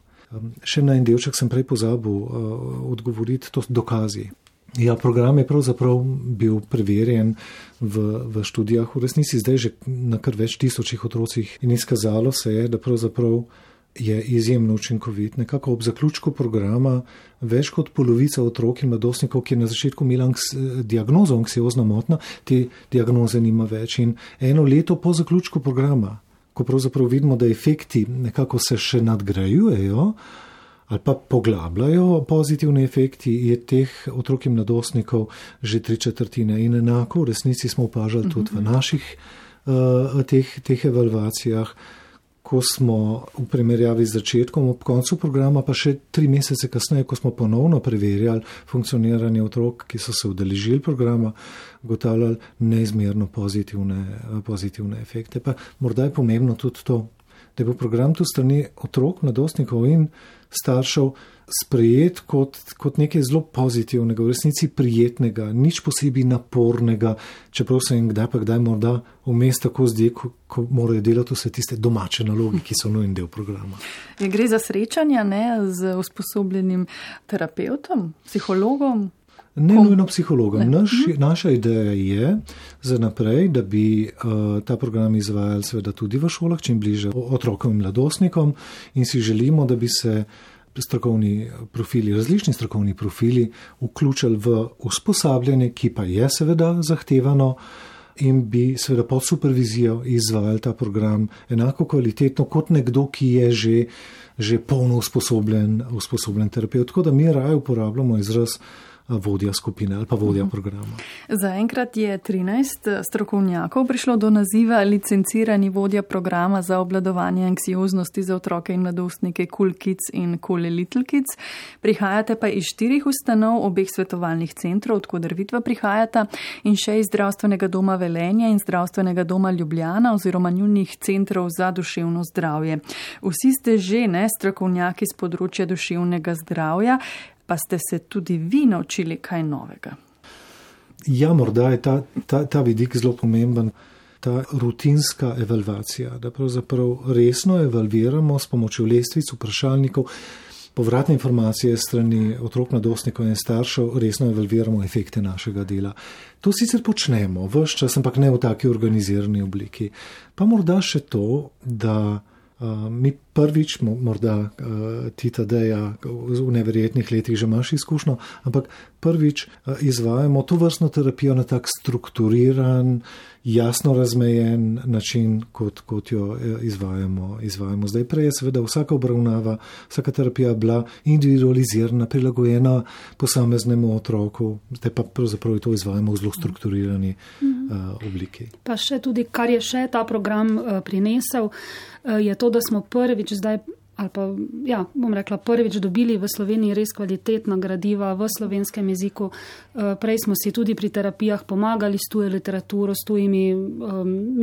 [SPEAKER 4] Še na en delček sem prej pozabil uh, odgovoriti, to so dokazi. Ja, program je pravzaprav bil preverjen v, v študijah, v resnici zdaj že na kar več tisočih otrocih in izkazalo se je, da pravzaprav je izjemno učinkovit. Nekako ob zaključku programa več kot polovica otrok in mladostnikov, ki je na začetku imela anks, diagnozo anksiozna motna, te diagnoze nima več. In eno leto po zaključku programa, ko pravzaprav vidimo, da efekti nekako se še nadgrajujejo, ali pa poglabljajo pozitivni efekti, je teh otrok in mladostnikov že tri četrtine. In enako v resnici smo opažali tudi v mhm. naših uh, teh, teh evalvacijah, ko smo v primerjavi z začetkom, ob koncu programa, pa še tri mesece kasneje, ko smo ponovno preverjali funkcioniranje otrok, ki so se udeležili programa, gotavljali neizmerno pozitivne, pozitivne efekte. Pa morda je pomembno tudi to, da bo program tu strani otrok, mladostnikov in staršev sprejet kot, kot nekaj zelo pozitivnega, v resnici prijetnega, nič posebej napornega, čeprav se jim kdaj pa kdaj morda vmes tako zdi, ko, ko morajo delati vse tiste domače naloge, ki so nujen del programa.
[SPEAKER 2] Je gre za srečanja ne, z usposobljenim terapeutom, psihologom?
[SPEAKER 4] Ne Kom? nujno psihologom. Naš, mhm. naša ideja je za naprej, da bi uh, ta program izvajali seveda tudi v šolah, čim bliže otrokom in mladostnikom in si želimo, da bi se strokovni profili, različni strokovni profili vključili v usposabljanje, ki pa je seveda zahtevano in bi seveda pod supervizijo izvajali ta program enako kvalitetno kot nekdo, ki je že, že polno usposobljen, usposobljen terapeut. Tako da mi raje uporabljamo izraz vodja skupine ali pa vodja mhm. programa.
[SPEAKER 2] Zaenkrat je 13 strokovnjakov prišlo do naziva licencirani vodja programa za obladovanje anksioznosti za otroke in mladostnike Cool Kids in Cool Little Kids. Prihajate pa iz štirih ustanov, obeh svetovalnih centrov, odkudar vidva prihajata in še iz zdravstvenega doma Velenja in zdravstvenega doma Ljubljana oziroma njunih centrov za duševno zdravje. Vsi ste že ne strokovnjaki z področja duševnega zdravja pa ste se tudi vi naučili kaj novega.
[SPEAKER 4] Ja, morda je ta, ta, ta vidik zelo pomemben, ta rutinska evalvacija, da pravzaprav resno evalviramo s pomočjo lestvic, vprašalnikov, povratne informacije strani otrok, mladostnikov in staršev, resno evalviramo efekte našega dela. To sicer počnemo, vse čas, ampak ne v taki organizirani obliki. Pa morda še to, da. Uh, mi prvič, morda uh, ti tadeja v neverjetnih letih že imaš izkušnjo, ampak prvič uh, izvajamo to vrstno terapijo na tak strukturiran, jasno razmejen način, kot, kot jo izvajamo, izvajamo. Zdaj prej je seveda vsaka obravnava, vsaka terapija bila individualizirana, prilagojena posameznemu otroku, zdaj pa pravzaprav to izvajamo v zelo strukturirani uh, obliki.
[SPEAKER 3] Pa še tudi, kar je še ta program uh, prinesel. Eh, je to, da smo prvič zdaj, ali pa ja, bom rekla, prvič dobili v Sloveniji res kvalitetna gradiva v slovenskem jeziku. Eh, prej smo si tudi pri terapijah pomagali s tujo literaturo, s tujimi um,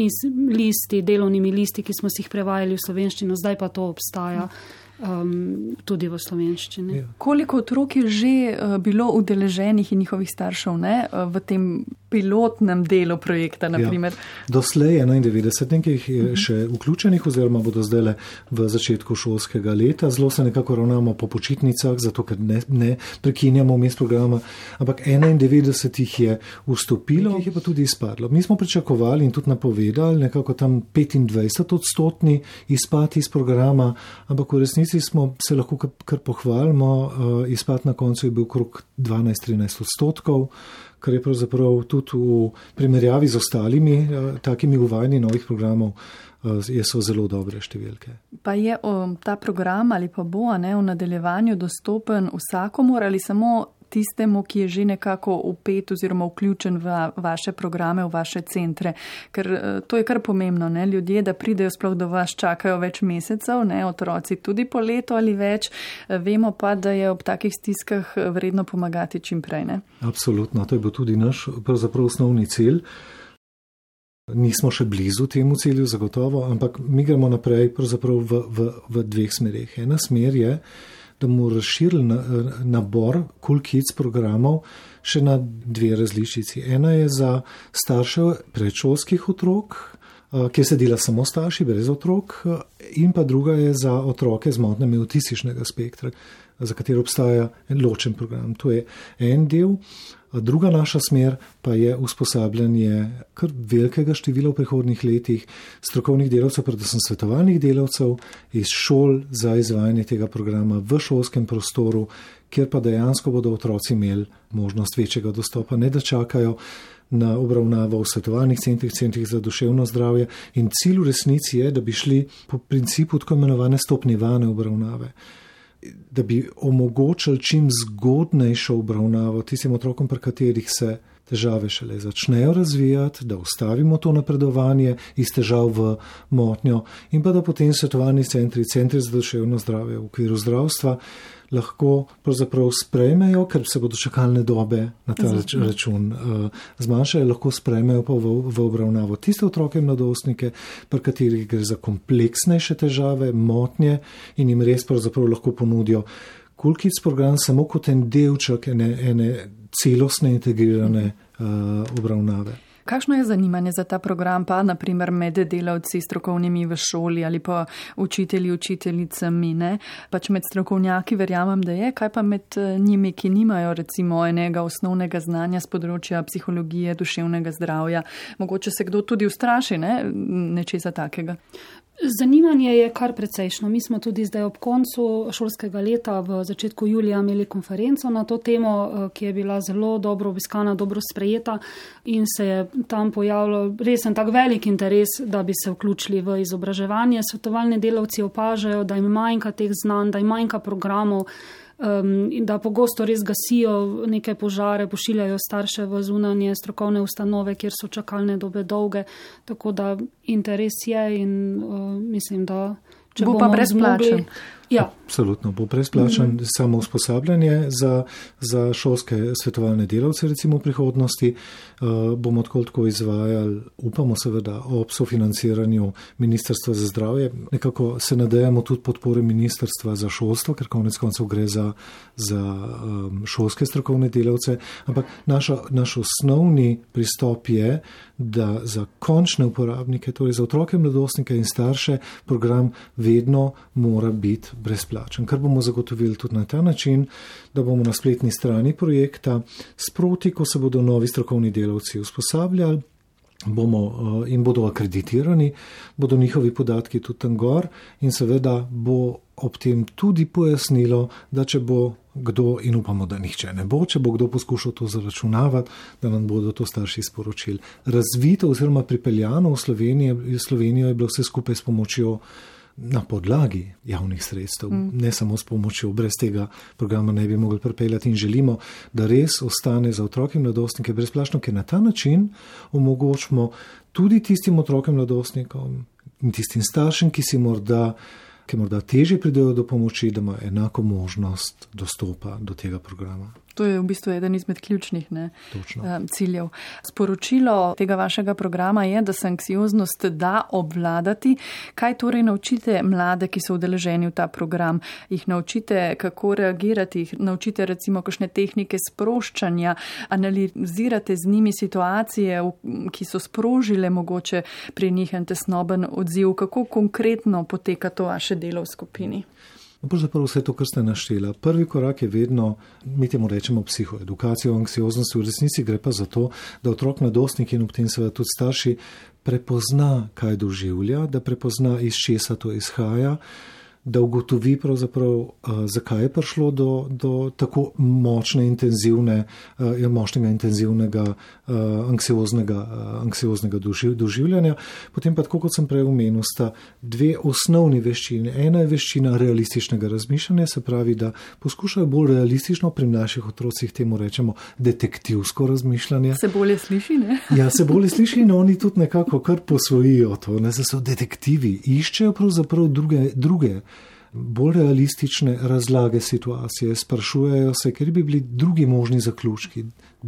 [SPEAKER 3] listi, delovnimi listi, ki smo si jih prevajali v slovenščino, zdaj pa to obstaja. Hmm um, tudi v slovenščini. Ja.
[SPEAKER 2] Koliko otrok je že uh, bilo udeleženih in njihovih staršev ne, uh, v tem pilotnem delu projekta? Ja.
[SPEAKER 4] Doslej 91 nekaj je uh. -huh. še vključenih oziroma bodo zdaj v začetku šolskega leta. Zelo se nekako ravnamo po počitnicah, zato ker ne, ne prekinjamo mest programa, ampak 91 jih je vstopilo, jih je pa tudi izpadlo. Mi smo pričakovali in tudi napovedali nekako tam 25 odstotni izpad iz programa, ampak v resnici resnici smo se lahko kar pohvalimo, uh, izpad na koncu je bil okrog 12-13 odstotkov, kar je pravzaprav tudi v primerjavi z ostalimi uh, takimi uvajanji novih programov. Je so zelo dobre številke.
[SPEAKER 2] Pa je o, ta program ali pa bo ne, v nadaljevanju dostopen vsakomor ali samo tistemu, ki je že nekako upet oziroma vključen v vaše programe, v vaše centre. Ker eh, to je kar pomembno, ne? ljudje, da pridejo sploh do vas, čakajo več mesecev, ne? otroci tudi po leto ali več. Eh, vemo pa, da je ob takih stiskah eh, vredno pomagati čim prej. Ne?
[SPEAKER 4] Absolutno, to je bil tudi naš osnovni cilj. Nismo še blizu temu cilju, zagotovo, ampak mi gremo naprej v, v, v dveh smerih. Ena smer je, da bomo razširili na, nabor Cool Kids programov še na dve različici. Ena je za starše predšolskih otrok, eh, kjer se dela samo starši, brez otrok, eh, in pa druga je za otroke z motnjami avtističnega spektra, za katero obstaja en ločen program. To je en del. Druga naša smer pa je usposabljanje kar velikega števila v prihodnih letih strokovnih delavcev, predvsem svetovalnih delavcev iz šol za izvajanje tega programa v šolskem prostoru, kjer pa dejansko bodo otroci imeli možnost večjega dostopa, ne da čakajo na obravnavo v svetovalnih centrih, centrih za duševno zdravje. In cilj v resnici je, da bi šli po principu tako imenovane stopnjevane obravnave da bi omogočili čim zgodnejšo obravnavo tistim otrokom, pri katerih se težave šele začnejo razvijati, da ustavimo to napredovanje iz težav v motnjo in pa da potem svetovalni centri, centri za duševno zdravje v okviru zdravstva lahko pravzaprav sprejmejo, ker se bodo čakalne dobe na ta račun uh, zmanjšale, lahko sprejmejo pa v, v obravnavo tiste otroke in mladostnike, pri katerih gre za kompleksnejše težave, motnje in jim res pravzaprav lahko ponudijo kulkic program samo kot en delček ene, ene celostne integrirane uh, obravnave.
[SPEAKER 2] Kakšno je zanimanje za ta program, pa naprimer med delavci strokovnimi v šoli ali pa učitelji, učiteljicami, ne? pač med strokovnjaki verjamem, da je, kaj pa med eh, njimi, ki nimajo recimo enega osnovnega znanja z področja psihologije, duševnega zdravja, mogoče se kdo tudi ustraši ne? nečesa takega.
[SPEAKER 3] Zanimanje je kar precejšno. Mi smo tudi zdaj ob koncu šolskega leta v začetku julija imeli konferenco na to temo, eh, ki je bila zelo dobro obiskana, dobro sprejeta in se je tam pojavilo resen tak velik interes, da bi se vključili v izobraževanje. Svetovalni delavci opažajo, da jim manjka teh znanj, da jim manjka programov um, da pogosto res gasijo neke požare, pošiljajo starše v zunanje strokovne ustanove, kjer so čakalne dobe dolge. Tako da interes je in uh, mislim, da če
[SPEAKER 2] bo pa brezplačen.
[SPEAKER 3] Ja.
[SPEAKER 4] Absolutno bo brezplačen mm -hmm. samo usposabljanje za, za šolske svetovalne delavce, recimo v prihodnosti. Uh, bomo tako tako izvajali, upamo seveda, ob sofinanciranju Ministrstva za zdravje. Nekako se nadejamo tudi podpore Ministrstva za šolstvo, ker konec koncev gre za, za um, šolske strokovne delavce. Ampak naša, naš osnovni pristop je, da za končne uporabnike, torej za otroke, mladostnike in starše, program vedno mora biti brezplačen, kar bomo zagotovili tudi na ta način, da bomo na spletni strani projekta sproti, ko se bodo novi strokovni delavci usposabljali. Bomo uh, in bodo akreditirani, bodo njihovi podatki tudi tam gor, in seveda bo ob tem tudi pojasnilo, da če bo kdo, in upamo, da nihče ne bo, če bo kdo poskušal to zaračunavati, da nam bodo to starši sporočili. Razvito oziroma pripeljano v Slovenijo, Slovenijo je bilo vse skupaj s pomočjo na podlagi javnih sredstev, mm. ne samo s pomočjo, brez tega programa ne bi mogli pripeljati in želimo, da res ostane za otroke in mladostnike brezplačno, ker na ta način omogočimo tudi tistim otrokem in mladostnikom in tistim staršem, ki si morda, ki morda teže pridejo do pomoči, da imajo enako možnost dostopa do tega programa.
[SPEAKER 2] To je v bistvu eden izmed ključnih ne, eh, ciljev. Sporočilo tega vašega programa je, da se anksioznost da obvladati. Kaj torej naučite mlade, ki so udeleženi v ta program? Jih naučite, kako reagirati, jih naučite recimo kakšne tehnike sproščanja, analizirate z njimi situacije, ki so sprožile mogoče pri njih en tesnoben odziv. Kako konkretno poteka to vaše delo v skupini?
[SPEAKER 4] Pravzaprav vse to, kar ste naštela. Prvi korak je vedno, mi temu rečemo, psihoedukacija o anksioznosti. V resnici gre pa za to, da otrok, mladostnik in ob tem seveda tudi starši prepozna, kaj doživlja, da prepozna, iz česa to izhaja da ugotovi, zakaj je prišlo do, do tako močne, intenzivne, uh, močnega, intenzivnega, uh, anksioznega, anksioznega doživ, doživljanja. Potem pa, kot sem prej omenil, sta dve osnovni veščini. Ena je veščina realističnega razmišljanja, se pravi, da poskušajo bolj realistično pri naših otrocih, temu rečemo detektivsko razmišljanje.
[SPEAKER 2] Se bolje sliši, ne?
[SPEAKER 4] ja, se bolje sliši in oni tudi nekako kar posvojijo to, ne, da so detektivi, iščejo pravzaprav druge. druge bolj realistične razlage situacije, sprašujejo se, ker bi bili drugi možni zaključki,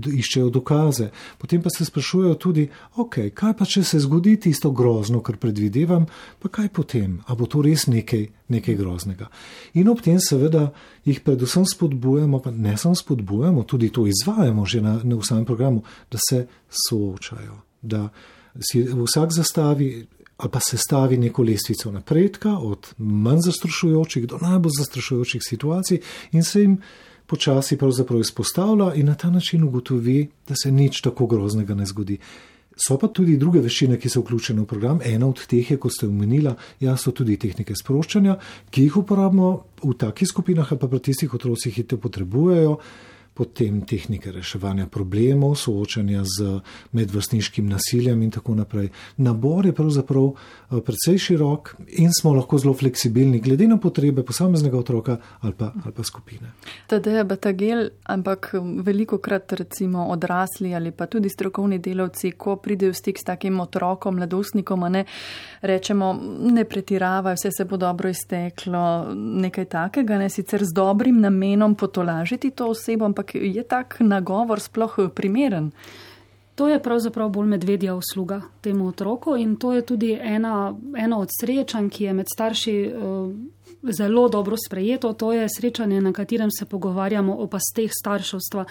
[SPEAKER 4] iščejo dokaze. Potem pa se sprašujejo tudi, ok, kaj pa če se zgodi tisto grozno, kar predvidevam, pa kaj potem, a bo to res nekaj, nekaj groznega. In ob tem seveda jih predvsem spodbujamo, pa ne samo spodbujamo, tudi to izvajamo že na, na samem programu, da se soočajo, da si vsak zastavi ali pa sestavi neko lestvico napredka, od manj zastrašujočih do najbolj zastrašujočih situacij in se jim počasi pravzaprav izpostavlja in na ta način ugotovi, da se nič tako groznega ne zgodi. So pa tudi druge veščine, ki so vključene v program. Ena od teh je, kot ste omenila, ja, so tudi tehnike sproščanja, ki jih uporabljamo v takih skupinah, pa pri tistih otrocih, ki te potrebujejo potem tehnike reševanja problemov, soočanja z medvrstniškim nasiljem in tako naprej. Nabor je pravzaprav eh, precej širok in smo lahko zelo fleksibilni, glede na potrebe posameznega otroka ali pa, ali pa skupine.
[SPEAKER 2] Tadej je betagel, ampak um, veliko krat recimo odrasli ali pa tudi strokovni delavci, ko pridejo v stik s takim otrokom, mladostnikom, ne rečemo, ne pretiravajo, vse se bo dobro izteklo, nekaj takega, ne sicer z dobrim namenom potolažiti to osebo, ampak ampak je tak nagovor sploh primeren?
[SPEAKER 3] To je pravzaprav bolj medvedja usluga temu otroku in to je tudi ena, ena od srečanj, ki je med starši uh, zelo dobro sprejeto. To je srečanje, na katerem se pogovarjamo o pasteh starševstva.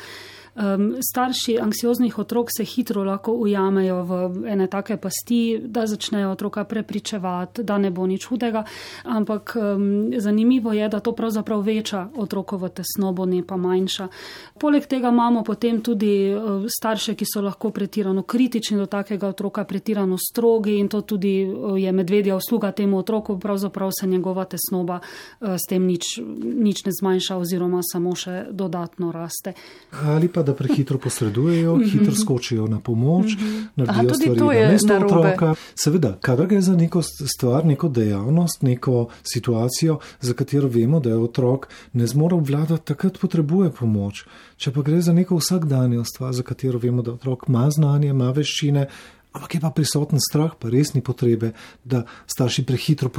[SPEAKER 3] Um, starši anksioznih otrok se hitro lahko ujamejo v ene take pasti, da začnejo otroka prepričevati, da ne bo nič hudega, ampak um, zanimivo je, da to pravzaprav veča otrokovo tesnobo, ne pa manjša. Poleg tega imamo potem tudi starše, ki so lahko pretirano kritični do takega otroka, pretirano strogi in to tudi je medvedja usluga temu otroku, pravzaprav se njegova tesnoba uh, s tem nič, nič ne zmanjša oziroma samo še dodatno raste.
[SPEAKER 4] Ali pa da prehitro posredujejo, mm -hmm. hitro skočijo na pomoč, mm -hmm. naredijo Aha, stvari na mesto otroka. Seveda, kadar gre za neko stvar, neko dejavnost, neko situacijo, za katero vemo, da je otrok ne zmore obvladati, takrat potrebuje pomoč. Če pa gre za neko vsakdanjo stvar, za katero vemo, da otrok ima znanje, ima veščine, ampak je pa prisoten strah, pa res ni potrebe, da starši prehitro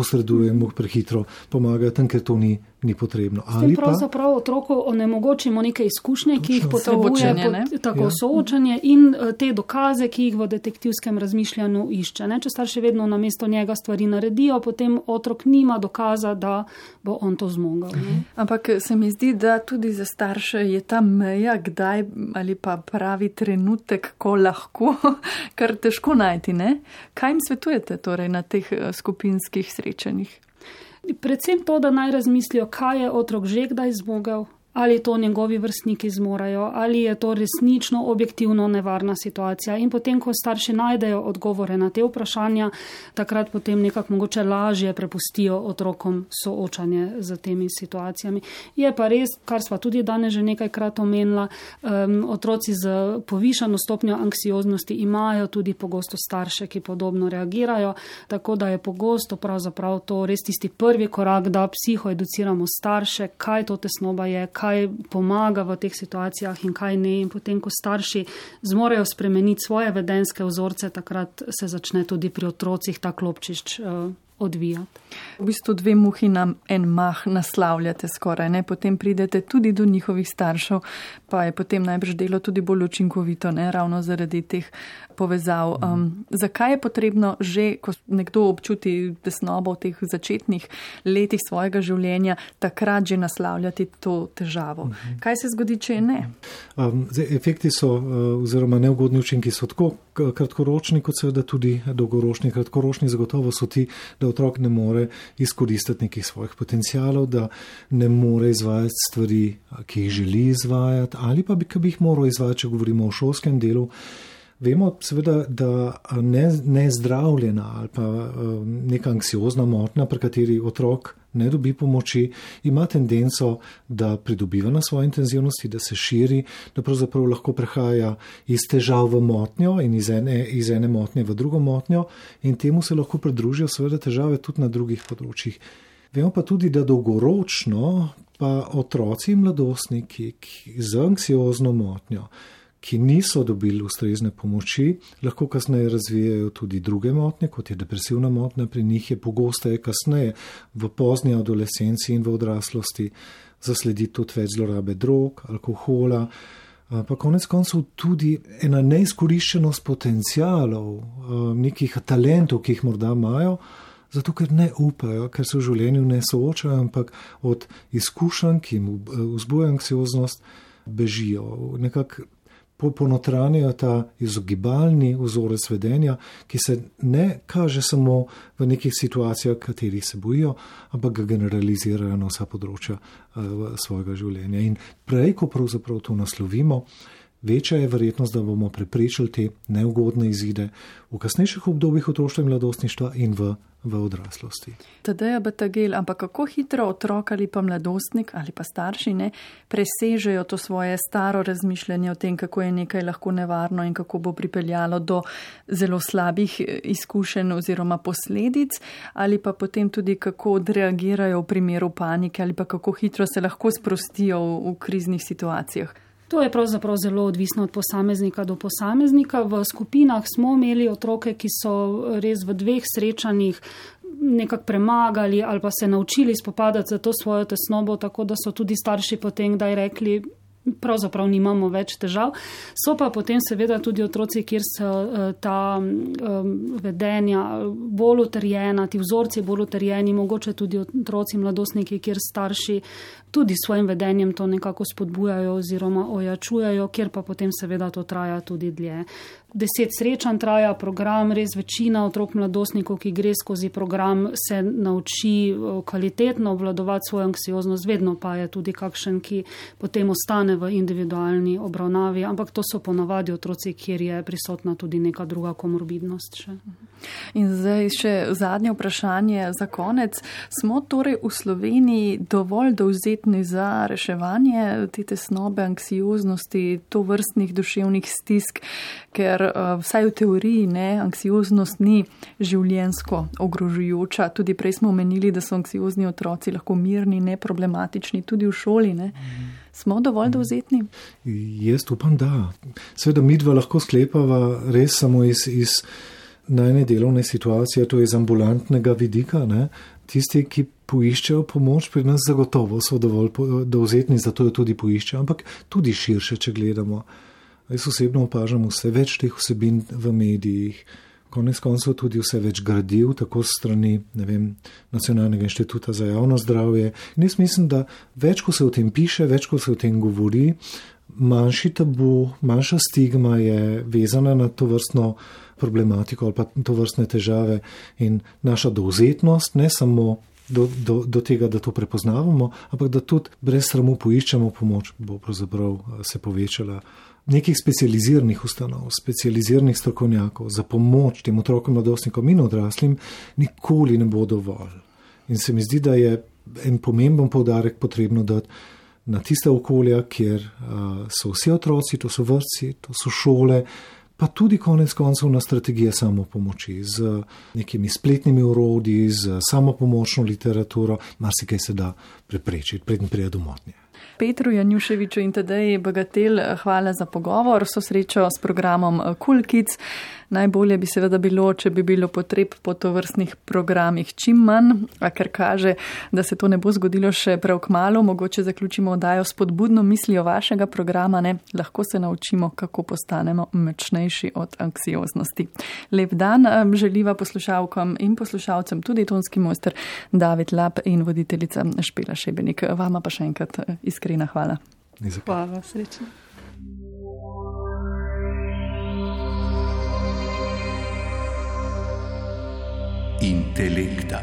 [SPEAKER 4] mu prehitro pomagajo tam, ker to ni ni potrebno.
[SPEAKER 3] Ali pa pravzaprav otroku onemogočimo neke izkušnje, Točno. ki jih potrebuje, pot, tako ja. soočanje in eh, te dokaze, ki jih v detektivskem razmišljanju išče. Ne? Če starši vedno na mesto njega stvari naredijo, potem otrok nima dokaza, da bo on to zmogel. Ne?
[SPEAKER 2] Ampak se mi zdi, da tudi za starše je ta meja, kdaj ali pa pravi trenutek, ko lahko, kar težko najti. Ne? Kaj jim svetujete torej na teh eh, skupinskih srečanjih?
[SPEAKER 3] Predvsem to, da naj razmislijo, kaj je otrok že kdaj zmogel, ali to njegovi vrstniki zmorajo, ali je to resnično objektivno nevarna situacija. In potem, ko starši najdejo odgovore na te vprašanja, takrat potem nekako mogoče lažje prepustijo otrokom soočanje z temi situacijami. Je pa res, kar sva tudi danes že nekajkrat omenila, um, otroci z povišano stopnjo anksioznosti imajo tudi pogosto starše, ki podobno reagirajo, tako da je pogosto pravzaprav to res tisti prvi korak, da psihoeduciramo starše, kaj to tesnoba je, kaj pomaga v teh situacijah in kaj ne. In potem, ko starši zmorejo spremeniti svoje vedenske vzorce, takrat se začne tudi pri otrocih ta klopčišč. Odvijati.
[SPEAKER 2] V bistvu dve muhi nam en mah naslavljate skoraj, ne? potem pridete tudi do njihovih staršev, pa je potem najbrž delo tudi bolj učinkovito, ne? ravno zaradi teh povezav. Um, zakaj je potrebno že, ko nekdo občuti tesnobo v teh začetnih letih svojega življenja, takrat že naslavljati to težavo? Mhm. Kaj se zgodi, če ne?
[SPEAKER 4] Um, zdaj, efekti so, uh, oziroma neugodni učinki so tako kratkoročni, kot seveda tudi dolgoročni. Kratkoročni zagotovo so ti, da otrok ne more izkoristiti nekih svojih potencijalov, da ne more izvajati stvari, ki jih želi izvajati, ali pa bi, bi jih moral izvajati, če govorimo o šolskem delu. Vemo seveda, da nezdravljena ne ali pa neka anksiozna motnja, pri kateri otrok ne dobi pomoči, ima tendenco, da pridobiva na svoji intenzivnosti, da se širi, da pravzaprav lahko prehaja iz težav v motnjo in iz ene, iz ene motnje v drugo motnjo in temu se lahko pridružijo seveda težave tudi na drugih področjih. Vemo pa tudi, da dolgoročno pa otroci in mladostniki z anksiozno motnjo, ki niso dobili ustrezne pomoči, lahko kasneje razvijajo tudi druge motnje, kot je depresivna motnja, pri njih je pogosteje kasneje v pozni adolescenci in v odraslosti zaslediti tudi več zlorabe drog, alkohola. Pa konec koncev tudi ena neizkoriščenost potencijalov, nekih talentov, ki jih morda imajo, zato ker ne upajo, ker se v življenju ne soočajo, ampak od izkušenj, ki jim vzbujajo anksioznost, bežijo. Nekako ponotranjajo ta izogibalni vzorec vedenja, ki se ne kaže samo v nekih situacijah, katerih se bojijo, ampak ga generalizirajo na vsa področja uh, svojega življenja. In prej, ko pravzaprav to naslovimo, večja je verjetnost, da bomo preprečili te neugodne izide v kasnejših obdobjih otroštva in mladostništva in v v odraslosti.
[SPEAKER 2] Tadej je betagel, ampak kako hitro otrok ali pa mladostnik ali pa starši ne presežejo to svoje staro razmišljanje o tem, kako je nekaj lahko nevarno in kako bo pripeljalo do zelo slabih eh, izkušenj oziroma posledic, ali pa potem tudi kako odreagirajo v primeru panike ali pa kako hitro se lahko sprostijo v, v kriznih situacijah.
[SPEAKER 3] To je pravzaprav zelo odvisno od posameznika do posameznika. V skupinah smo imeli otroke, ki so res v dveh srečanjih nekako premagali ali pa se naučili spopadati za to svojo tesnobo, tako da so tudi starši potem kdaj rekli, pravzaprav nimamo več težav. So pa potem seveda tudi otroci, kjer so ta vedenja bolj utrjena, ti vzorci bolj utrjeni, mogoče tudi otroci, mladostniki, kjer starši tudi s svojim vedenjem to nekako spodbujajo oziroma ojačujajo, kjer pa potem seveda to traja tudi dlje. Deset srečanj traja program, res večina otrok mladostnikov, ki gre skozi program, se nauči kvalitetno obvladovati svojo anksioznost, vedno pa je tudi kakšen, ki potem ostane v individualni obravnavi, ampak to so ponavadi otroci, kjer je prisotna tudi neka druga komorbidnost. Še.
[SPEAKER 2] In zdaj še zadnje vprašanje za konec. Smo torej v Sloveniji dovolj dovzetni za reševanje te tesnobe, anksioznosti, to vrstnih duševnih stisk, ker uh, vsaj v teoriji ne, anksioznost ni življensko ogrožujoča. Tudi prej smo omenili, da so anksiozni otroci lahko mirni, neproblematični tudi v šoli. Ne. Smo dovolj dovzetni?
[SPEAKER 4] Jaz upam, da. Seveda, mi dva lahko sklepava res samo iz. iz najne delovne situacije, to je iz ambulantnega vidika. Ne? Tisti, ki poiščejo pomoč, pri nas zagotovo so dovolj dovzetni, zato jo tudi poiščejo, ampak tudi širše, če gledamo. Jaz osebno opažam vse več teh vsebin v medijih, konec koncev tudi vse več gradiv, tako strani vem, Nacionalnega inštituta za javno zdravje. In jaz mislim, da več, ko se o tem piše, več, ko se o tem govori, manjši tabu, manjša stigma je vezana na to vrstno problematiko ali pa to vrstne težave in naša dovzetnost, ne samo do, do, do tega, da to prepoznavamo, ampak da tudi brez sramu poiščemo pomoč, bo pravzaprav eh, se povečala. Nekih specializiranih ustanov, specializiranih strokovnjakov za pomoč tem otrokom, mladostnikom in odraslim nikoli ne bo dovolj. In se mi zdi, da je en pomemben povdarek potrebno dati na tiste okolja, kjer uh, so vsi otroci, to so vrtci, to so šole, pa tudi konec koncev na strategije samopomoči z nekimi spletnimi urodji, z samopomočno literaturo, marsikaj se da preprečiti, predn prije domotnje.
[SPEAKER 2] Petru Janjuševiču in tedaj Bagatel, hvala za pogovor, so srečo s programom Kulkic. Cool Najbolje bi seveda bilo, če bi bilo potreb po tovrstnih programih čim manj, a ker kaže, da se to ne bo zgodilo še prav k malu, mogoče zaključimo odajo s podbudno mislijo vašega programa, ne? lahko se naučimo, kako postanemo močnejši od anksioznosti. Lep dan želiva poslušalkam in poslušalcem tudi tonski mojster David Lap in voditeljica Špela Šebenik. Vama pa še enkrat iskrena hvala.
[SPEAKER 3] Hvala, srečno.
[SPEAKER 1] Intelekta.